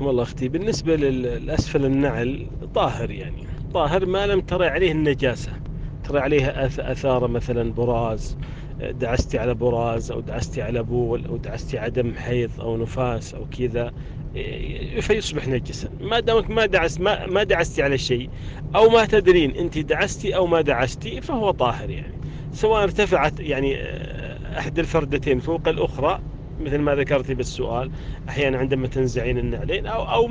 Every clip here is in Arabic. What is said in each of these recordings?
حياكم الله أختي. بالنسبة للأسفل النعل طاهر يعني. طاهر ما لم ترى عليه النجاسة. ترى عليه أثار مثلا براز. دعستي على براز أو دعستي على بول أو دعستي عدم حيض أو نفاس أو كذا فيصبح نجسا. ما دامك ما دعست ما, ما دعستي على شيء أو ما تدرين أنت دعستي أو ما دعستي فهو طاهر يعني. سواء ارتفعت يعني أحد الفردتين فوق الأخرى مثل ما ذكرتي بالسؤال أحيانا عندما تنزعين النعلين أو, أو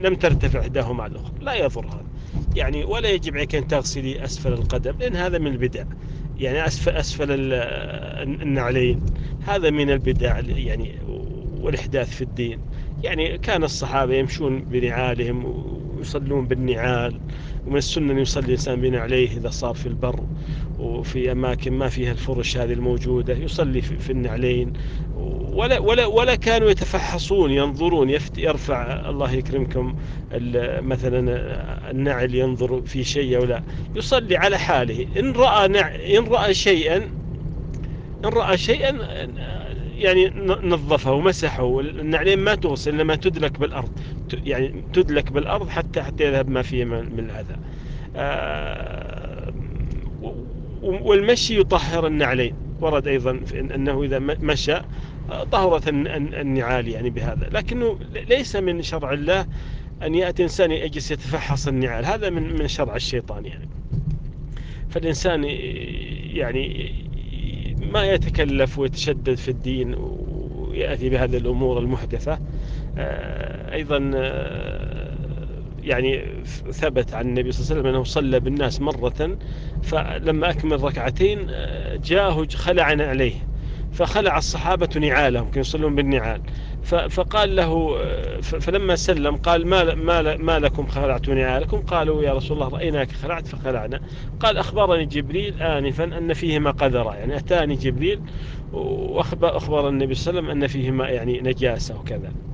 لم ترتفع إحداهما على الأخرى. لا يضر هذا. يعني ولا يجب عليك أن تغسلي أسفل القدم لأن هذا من البدع. يعني أسفل, أسفل النعلين هذا من البدع يعني والإحداث في الدين. يعني كان الصحابة يمشون بنعالهم ويصلون بالنعال ومن السنة أن يصلي الإنسان بنعليه إذا صار في البر. وفي أماكن ما فيها الفرش هذه الموجودة يصلي في النعلين. ولا, ولا, ولا كانوا يتفحصون ينظرون يرفع الله يكرمكم مثلا النعل ينظر في شيء أو لا. يصلي على حاله. إن رأى, إن رأى شيئا إن رأى شيئا يعني نظفه ومسحه. النعلين ما تغسل إنما تدلك بالأرض. يعني تدلك بالأرض حتى حتى يذهب ما فيه من الأذى. آه، والمشي يطهر النعلين. ورد أيضا أنه إذا مشى طهرت النعال يعني بهذا. لكنه ليس من شرع الله أن يأتي إنسان يجلس يتفحص النعال. هذا من من شرع الشيطان يعني. فالإنسان يعني ما يتكلف ويتشدد في الدين ويأتي بهذه الأمور المحدثة. آه، أيضا آه، يعني ثبت عن النبي صلى الله عليه وسلم أنه صلى بالناس مرة فلما أكمل ركعتين آه، جاءه خلع عليه فخلع الصحابة نعالهم كانوا يصلون بالنعال. فقال له فلما سلم قال ما, ما, ما لكم خلعت نعالكم؟ قالوا يا رسول الله رأيناك خلعت فخلعنا. قال أخبرني جبريل آنفا أن فيهما قذرة يعني أتاني جبريل وأخبر النبي صلى الله عليه وسلم أن فيهما يعني نجاسة وكذا. آه،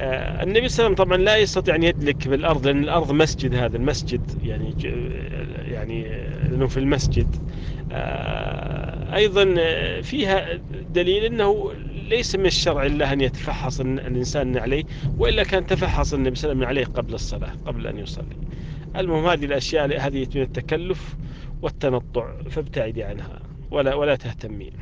النبي صلى الله عليه وسلم طبعا لا يستطيع أن يدلك بالأرض لأن الأرض مسجد هذا المسجد يعني يعني لأنه في المسجد. آه، أيضا فيها دليل أنه ليس من الشرع الله أن يتفحص الإنسان عليه وإلا كان تفحص النبي صلى الله عليه وسلم عليه قبل الصلاة قبل أن يصلي. المهم هذه الأشياء هذه من التكلف والتنطع فابتعدي عنها ولا ولا تهتمين